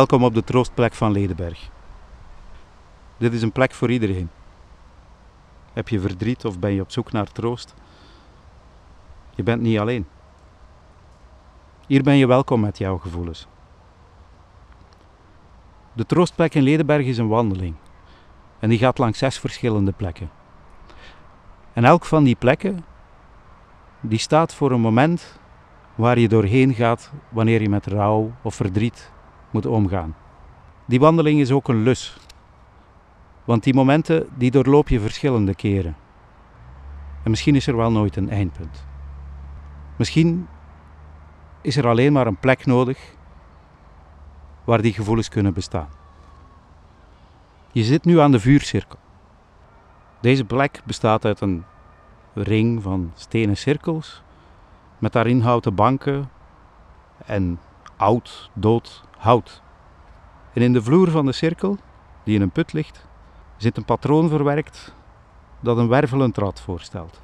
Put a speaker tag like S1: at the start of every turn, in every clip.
S1: Welkom op de troostplek van Ledenberg. Dit is een plek voor iedereen. Heb je verdriet of ben je op zoek naar troost? Je bent niet alleen. Hier ben je welkom met jouw gevoelens. De troostplek in Ledenberg is een wandeling. En die gaat langs zes verschillende plekken. En elk van die plekken, die staat voor een moment waar je doorheen gaat wanneer je met rouw of verdriet moet omgaan. Die wandeling is ook een lus. Want die momenten die doorloop je verschillende keren. En misschien is er wel nooit een eindpunt. Misschien is er alleen maar een plek nodig waar die gevoelens kunnen bestaan. Je zit nu aan de vuurcirkel. Deze plek bestaat uit een ring van stenen cirkels met daarin houten banken en oud, dood hout. En in de vloer van de cirkel, die in een put ligt, zit een patroon verwerkt dat een wervelend rad voorstelt.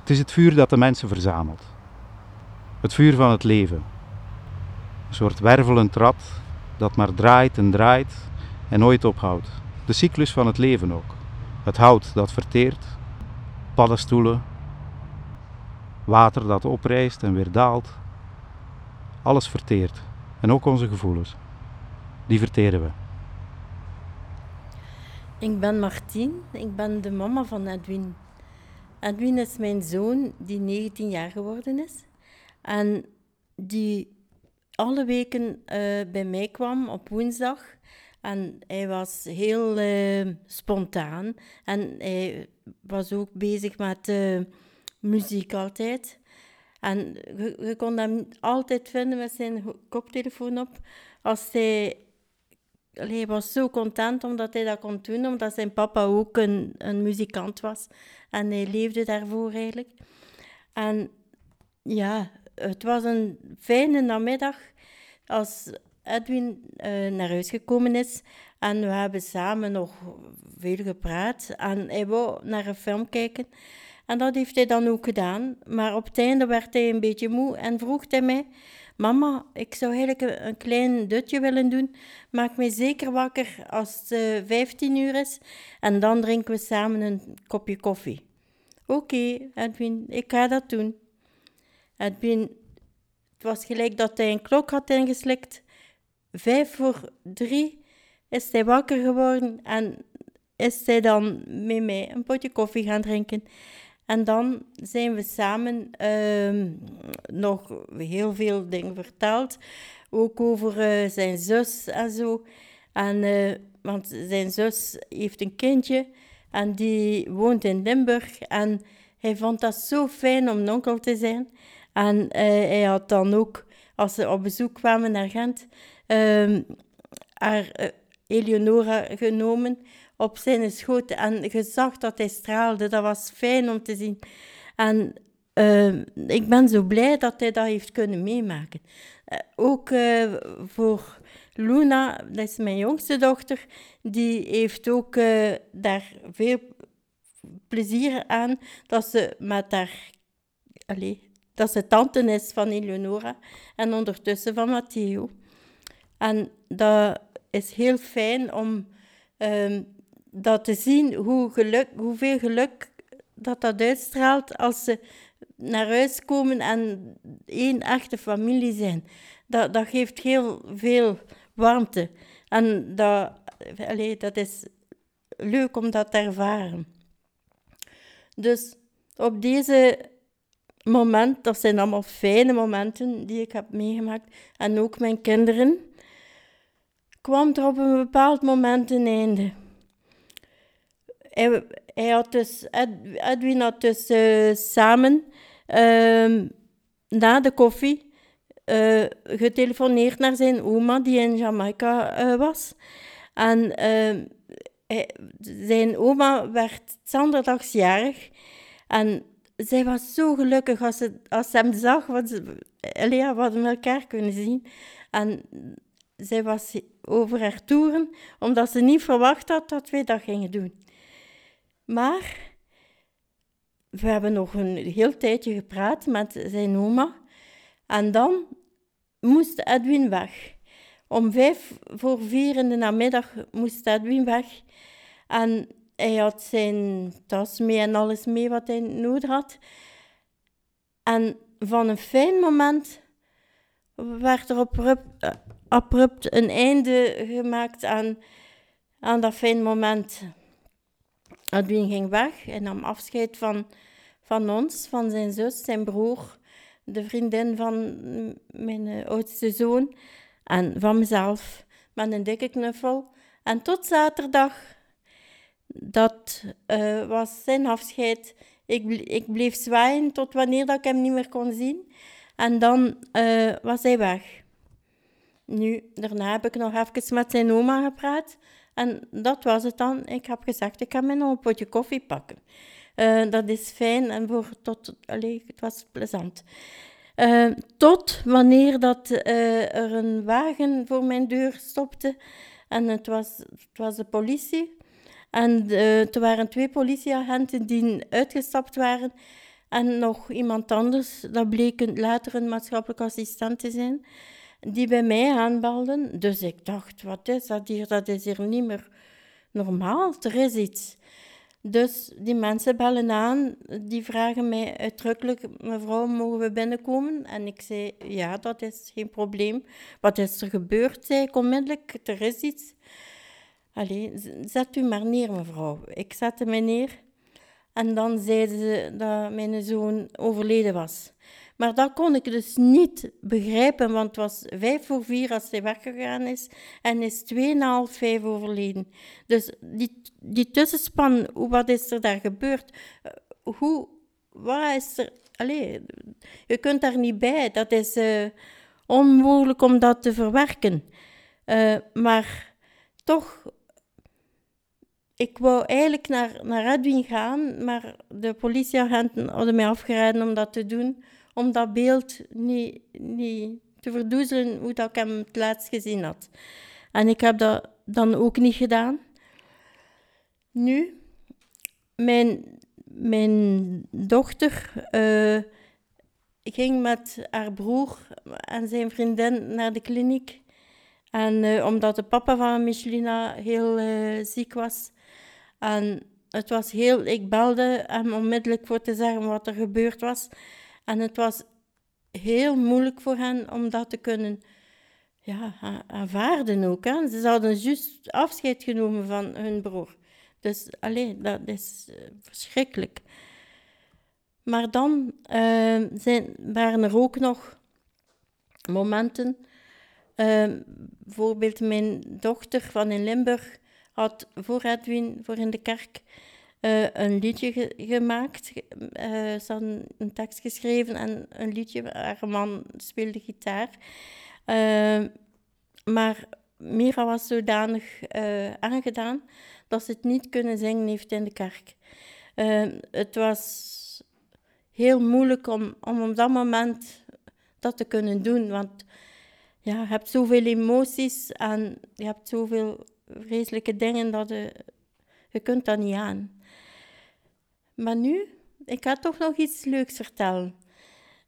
S1: Het is het vuur dat de mensen verzamelt. Het vuur van het leven. Een soort wervelend rad dat maar draait en draait en nooit ophoudt. De cyclus van het leven ook. Het hout dat verteert, paddenstoelen, water dat oprijst en weer daalt. Alles verteert. En ook onze gevoelens. Die verteren we.
S2: Ik ben Martien, ik ben de mama van Edwin. Edwin is mijn zoon die 19 jaar geworden is. En die alle weken uh, bij mij kwam op woensdag. En hij was heel uh, spontaan. En hij was ook bezig met uh, muziek altijd. En je, je, kon hem altijd vinden met zijn koptelefoon op. Als hij, hij was zo content omdat hij dat kon doen, omdat zijn papa ook een, een muzikant was. En hij leefde daarvoor eigenlijk. En ja, het was een fijne namiddag als Edwin uh, naar huis gekomen is. En we hebben samen nog veel gepraat. En hij wou naar een film kijken. En dat heeft hij dan ook gedaan. Maar op het einde werd hij een beetje moe en vroeg hij mij... Mama, ik zou eigenlijk een, klein dutje willen doen. Maak mij zeker wakker als het uh, 15 uur is. En dan drinken we samen een kopje koffie. Oké, Edwin, ik ga dat doen. Edwin, het was gelijk dat hij een klok had ingeslikt. Vijf voor drie is hij wakker geworden en is hij dan met mij een potje koffie gaan drinken. En dan zijn we samen uh, nog heel veel dingen verteld. Ook over uh, zijn zus en zo. En, uh, want zijn zus heeft een kindje en die woont in Limburg. En hij vond dat zo fijn om een onkel te zijn. En uh, hij had dan ook, als ze op bezoek kwamen naar Gent, uh, haar Eleonora genomen op zijn schoot. En je zag dat hij straalde. Dat was fijn om te zien. En uh, ik ben zo blij dat hij dat heeft kunnen meemaken. Uh, ook uh, voor Luna, dat is mijn jongste dochter, die heeft ook daar veel plezier aan dat ze met haar... Allez, dat ze tante is van Eleonora en ondertussen van Matteo. En dat is heel fijn om um, dat te zien, hoe geluk, hoeveel geluk dat dat uitstraalt als ze naar huis komen en één echte familie zijn. Dat, dat geeft heel veel warmte. En dat, dat is leuk om dat te ervaren. Dus op deze moment, dat zijn allemaal fijne momenten die ik heb meegemaakt, en ook mijn kinderen, kwam er op een bepaald moment een einde hij, had dus, Edwin had dus uh, samen uh, na de koffie uh, getelefoneerd naar zijn oma die in Jamaica uh, was. En ehm, zijn oma werd zondagsjarig en zij was zo gelukkig als ze, als hem zag, want ze, ja, we hadden elkaar kunnen zien. En zij was over haar toeren, omdat ze niet verwacht had dat wij dat gingen doen. Maar we hebben nog een heel tijdje gepraat met zijn oma. En dan moest Edwin weg. om vijf voor vier in de namiddag moest Edwin weg. En hij had zijn tas mee en alles mee wat hij nodig had. En van een fijn moment werd er abrupt, een einde gemaakt aan, aan dat fijn moment. Edwin ging weg en nam afscheid van, van ons, van zijn zus, zijn broer, de vriendin van mijn oudste zoon en van mezelf met een dikke knuffel. En tot zaterdag, dat uh, was zijn afscheid. Ik, ik bleef zwaaien tot wanneer dat ik hem niet meer kon zien. En dan uh, was hij weg. Nu, daarna heb ik nog even met zijn oma gepraat. En dat was het dan. Ik heb gezegd, ik ga mij nog een potje koffie pakken. Uh, dat is fijn en voor tot, allez, het was plezant. Uh, tot wanneer dat, uh, er een wagen voor mijn deur stopte. En het was, het was de politie. En er waren twee politieagenten die uitgestapt waren. En nog iemand anders, dat bleek later een maatschappelijk assistent te zijn, die bij mij aanbelden. Dus ik dacht, wat is dat hier? Dat is hier niet meer normaal. Er is iets. Dus die mensen bellen aan, die vragen mij uitdrukkelijk, mevrouw, mogen we binnenkomen? En ik zei, ja, dat is geen probleem. Wat is er gebeurd? zei ik onmiddellijk, er is iets. Allee, zet u maar neer, mevrouw. Ik zette me neer en dan zeiden ze dat mijn zoon overleden was. Maar dat kon ik dus niet begrijpen, want het was vijf voor vier als hij weggegaan is en is tweeënhalf vijf overleden. Dus die, die tussenspan, wat is er daar gebeurd? Eh, hoe, wat is er... Allee, je kunt daar niet bij. Dat is uh, onmogelijk om dat te verwerken. Uh, maar toch ik wou eigenlijk naar, naar Edwin gaan, maar de politieagenten hadden mij afgeraden om dat te doen, om dat beeld niet, niet te verdoezelen hoe dat ik hem het laatst gezien had. En ik heb dat dan ook niet gedaan. Nu, mijn, dochter uh, ging met haar broer en zijn vriendin naar de kliniek. En uh, omdat de papa van Michelina heel uh, ziek was, en het was heel, ik belde hem onmiddellijk voor te zeggen wat er gebeurd was. En het was heel moeilijk voor hen om dat te kunnen ja, aanvaarden ook. Hè. Ze hadden juist afscheid genomen van hun broer. Dus alleen, dat is uh, verschrikkelijk. Maar dan uh, zijn, waren er ook nog momenten. Uh, bijvoorbeeld mijn dochter van in Limburg had voor Edwin, voor in de kerk, uh, een liedje gemaakt. Uh, ze had een tekst geschreven en een liedje. Haar man speelde gitaar. Uh, maar Mira was zodanig aangedaan dat ze het niet kunnen zingen heeft in de kerk. het was heel moeilijk om, om op dat moment dat te kunnen doen, want ja, je hebt zoveel emoties en je hebt zoveel vreselijke dingen dat je, je kunt dat niet aan. Maar nu, ik ga toch nog iets leuks vertellen.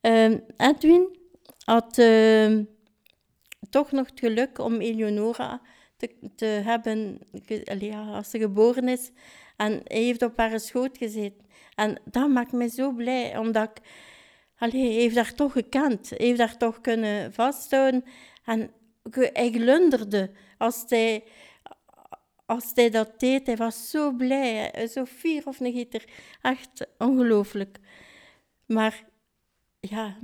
S2: Uh, Edwin had uh, toch nog het geluk om Eleonora te, te hebben als ze geboren is. En hij heeft op haar schoot gezeten. En dat maakt me zo blij, omdat ik... Hij heeft haar toch gekend. Heeft haar toch kunnen vasthouden. En hij glunderde als hij als hij dat deed, hij was zo blij, zo fier of een gieter. Echt ongelooflijk. Maar ja,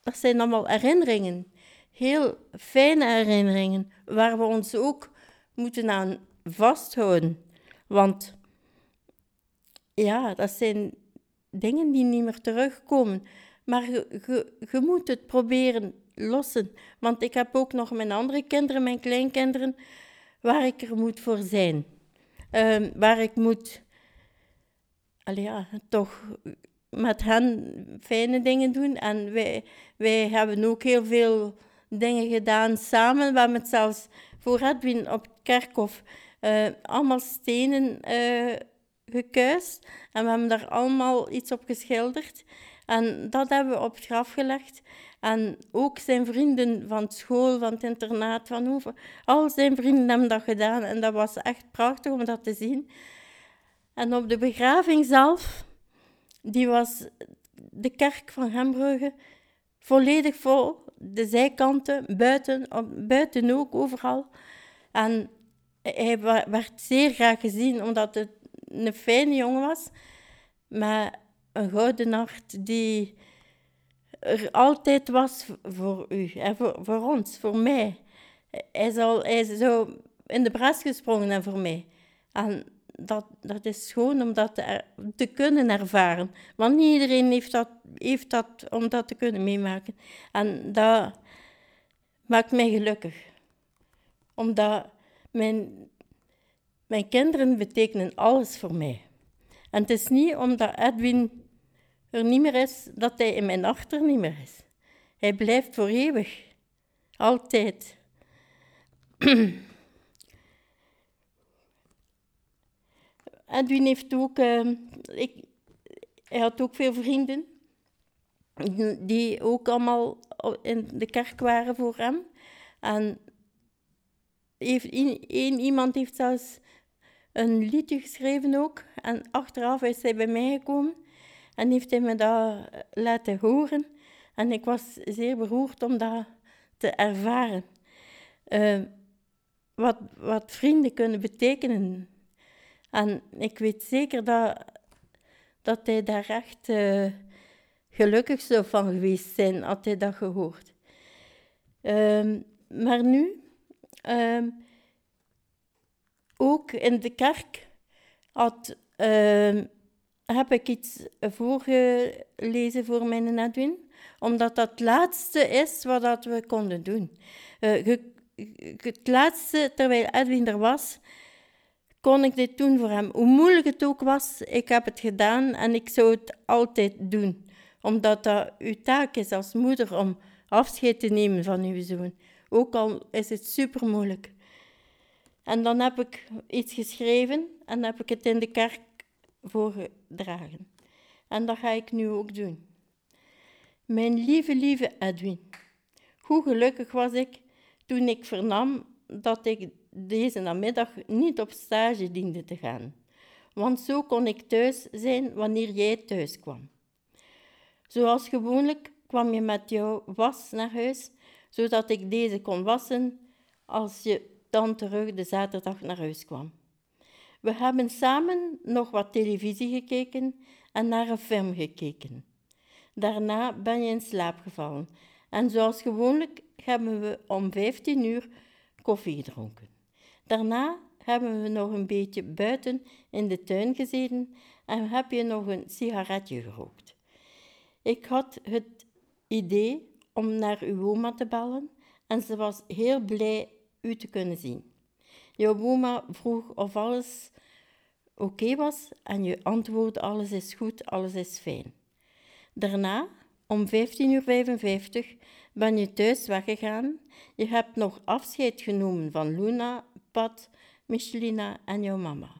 S2: dat zijn allemaal herinneringen. Heel fijne herinneringen, waar we ons ook moeten aan vasthouden. Want ja, dat zijn dingen die niet meer terugkomen. Maar je moet het proberen lossen. Want ik heb ook nog mijn andere kinderen, mijn kleinkinderen waar ik er moet voor zijn. Um, waar ik moet, ja, toch met hen fijne dingen doen. En wij, wij hebben ook heel veel dingen gedaan samen. We hebben het zelfs voor Edwin op het kerkhof uh, allemaal stenen uh, gekuist. En we hebben daar allemaal iets op geschilderd. En dat hebben we op het graf gelegd. En ook zijn vrienden van school, van het internaat, van over. Al zijn vrienden hebben dat gedaan en dat was echt prachtig om dat te zien. En op de begraving zelf, die was de kerk van Hembrugge volledig vol. De zijkanten, buiten, buiten ook, overal. En hij werd zeer graag gezien, omdat het een fijne jongen was. Maar een gouden hart die er altijd was voor u, en voor, voor ons, voor mij. Hij, zal, hij is zo in de bras gesprongen en voor mij. En dat, dat is gewoon om dat te, te, kunnen ervaren. Want niet iedereen heeft dat, heeft dat om dat te kunnen meemaken. En dat maakt mij gelukkig. Omdat mijn, mijn kinderen betekenen alles voor mij. En het is niet omdat Edwin er niet meer is, dat hij in mijn achter niet meer is. Hij blijft voor eeuwig. Altijd. Edwin heeft ook, uh, ik, hij had ook veel vrienden die ook allemaal in de kerk waren voor hem. En heeft, één iemand heeft zelfs een liedje geschreven ook. En achteraf is hij bij mij gekomen en heeft hij me dat laten horen. En ik was zeer beroerd om dat te ervaren. Uh, wat, wat vrienden kunnen betekenen. En ik weet zeker dat, dat hij daar echt uh, gelukkig zou van geweest zijn, had hij dat gehoord. Uh, maar nu, ehm, ook in de kerk had ehm, heb ik iets voorgelezen voor mijn Edwin, omdat dat het laatste is wat dat we konden doen. Uh, het laatste, terwijl Edwin er was, kon ik dit doen voor hem. Hoe moeilijk het ook was, ik heb het gedaan en ik zou het altijd doen. Omdat dat uw taak is als moeder om afscheid te nemen van uw zoon. Ook al is het super moeilijk. En dan heb ik iets geschreven en heb ik het in de kerk voorgedragen. En dat ga ik nu ook doen. Mijn lieve, lieve Edwin, hoe gelukkig was ik toen ik vernam dat ik deze namiddag niet op stage diende te gaan. Want zo kon ik thuis zijn wanneer jij thuis kwam. Zoals gewoonlijk kwam je met jouw was naar huis, zodat ik deze kon wassen als je dan terug de zaterdag naar huis kwam. We hebben samen nog wat televisie gekeken en naar een film gekeken. Daarna ben je in slaap gevallen en zoals gewoonlijk hebben we om 15 uur koffie gedronken. Daarna hebben we nog een beetje buiten in de tuin gezeten en heb je nog een sigaretje gerookt. Ik had het idee om naar uw oma te bellen en ze was heel blij u te kunnen zien. Jouw oma vroeg of alles oké was en je antwoordde alles is goed, alles is fijn. Daarna, om 15.55 uur, ben je thuis weggegaan. Je hebt nog afscheid genomen van Luna, Pat, Michelina en jouw mama.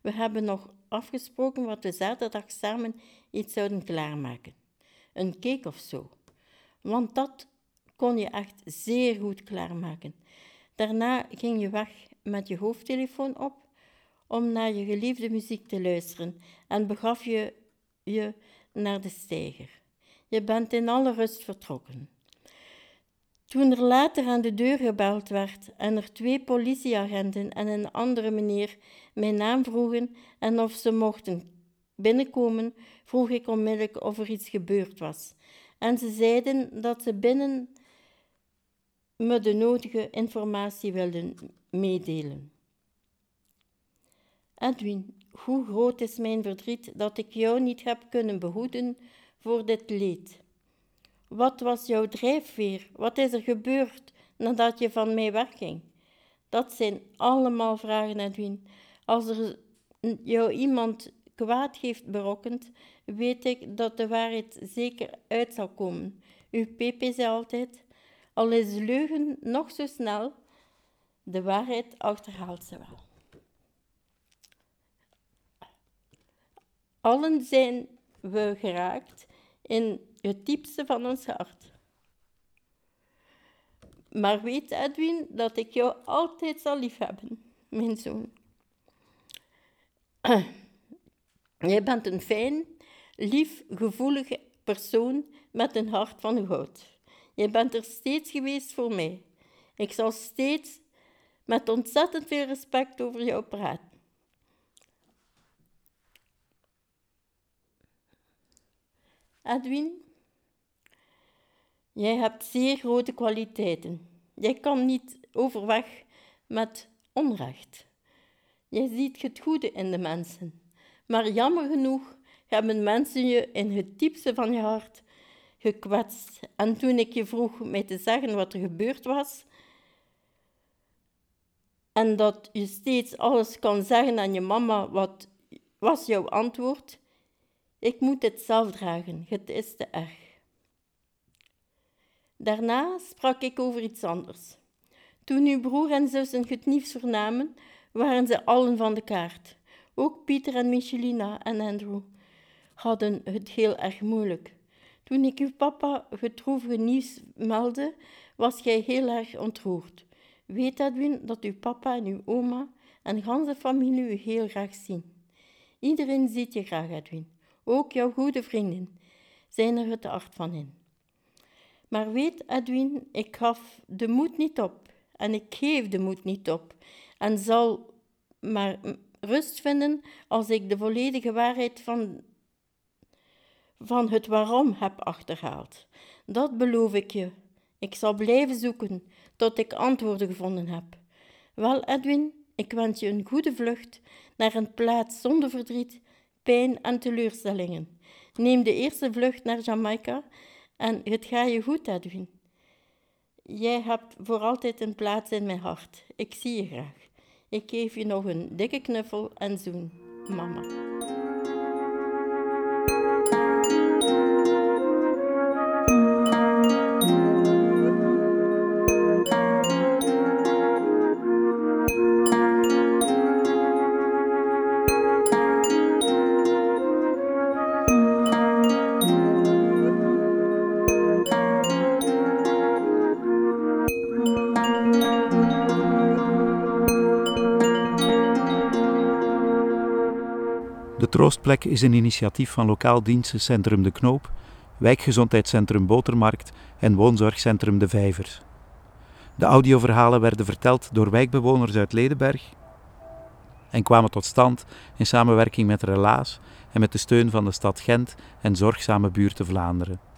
S2: We hebben nog afgesproken wat we zaterdag samen iets zouden klaarmaken. Een cake of zo. Want dat kon je echt zeer goed klaarmaken. Daarna ging je weg met je hoofdtelefoon op om naar je geliefde muziek te luisteren en begaf je je naar de steiger. Je bent in alle rust vertrokken. Toen er later aan de deur gebeld werd en er twee politieagenten en een andere meneer mijn naam vroegen en of ze mochten binnenkomen, vroeg ik onmiddellijk of er iets gebeurd was. En ze zeiden dat ze binnen me de nodige informatie wilden meedelen. Edwin, hoe groot is mijn verdriet dat ik jou niet heb kunnen behoeden voor dit leed. Wat was jouw drijfveer? Wat is er gebeurd nadat je van mij wegging? Dat zijn allemaal vragen, Edwin. Als er jou iemand kwaad heeft berokkend, weet ik dat de waarheid zeker uit zal komen. Uw Pepe zei altijd, al is leugen nog zo snel, de waarheid achterhaalt ze wel. Allen zijn we geraakt in het diepste van ons hart. Maar weet, Edwin, dat ik jou altijd zal liefhebben, mijn zoon. Jij bent een fijn, lief, gevoelige persoon met een hart van goud. Je bent er steeds geweest voor mij. Ik zal steeds met ontzettend veel respect over jou praten. Edwin, jij hebt zeer grote kwaliteiten. Jij kan niet overweg met onrecht. Jij ziet het goede in de mensen. Maar jammer genoeg hebben mensen je in het diepste van je hart gekwetst. En toen ik je vroeg mij te zeggen wat er gebeurd was, en dat je steeds alles kan zeggen aan je mama, wat was jouw antwoord? Ik moet het zelf dragen, het is te erg. Daarna sprak ik over iets anders. Toen uw broer en zussen het nieuws vernamen, waren ze allen van de kaart. Ook Pieter en Michelina en Andrew hadden het heel erg moeilijk. Toen ik uw papa het droevige nieuws meldde, was jij heel erg ontroerd. Weet Edwin dat uw papa en uw oma en de ganse familie u heel graag zien. Iedereen ziet je graag, Edwin. Ook jouw goede vrienden zijn er het hart van in. Maar weet, Edwin, ik gaf de moed niet op en ik geef de moed niet op en zal maar rust vinden als ik de volledige waarheid van, van het waarom heb achterhaald. Dat beloof ik je. Ik zal blijven zoeken tot ik antwoorden gevonden heb. Wel, Edwin, ik wens je een goede vlucht naar een plaats zonder verdriet, pijn en teleurstellingen. Neem de eerste vlucht naar Jamaica en het gaat je goed, Edwin. Jij hebt voor altijd een plaats in mijn hart. Ik zie je graag. Ik geef je nog een dikke knuffel en zoen, mama.
S1: Troostplek is een initiatief van Lokaal Dienstencentrum De Knoop, Wijkgezondheidscentrum Botermarkt en Woonzorgcentrum De Vijvers. De audioverhalen werden verteld door wijkbewoners uit Ledenberg en kwamen tot stand in samenwerking met Relaas en met de steun van de stad Gent en Zorgzame Buurten Vlaanderen.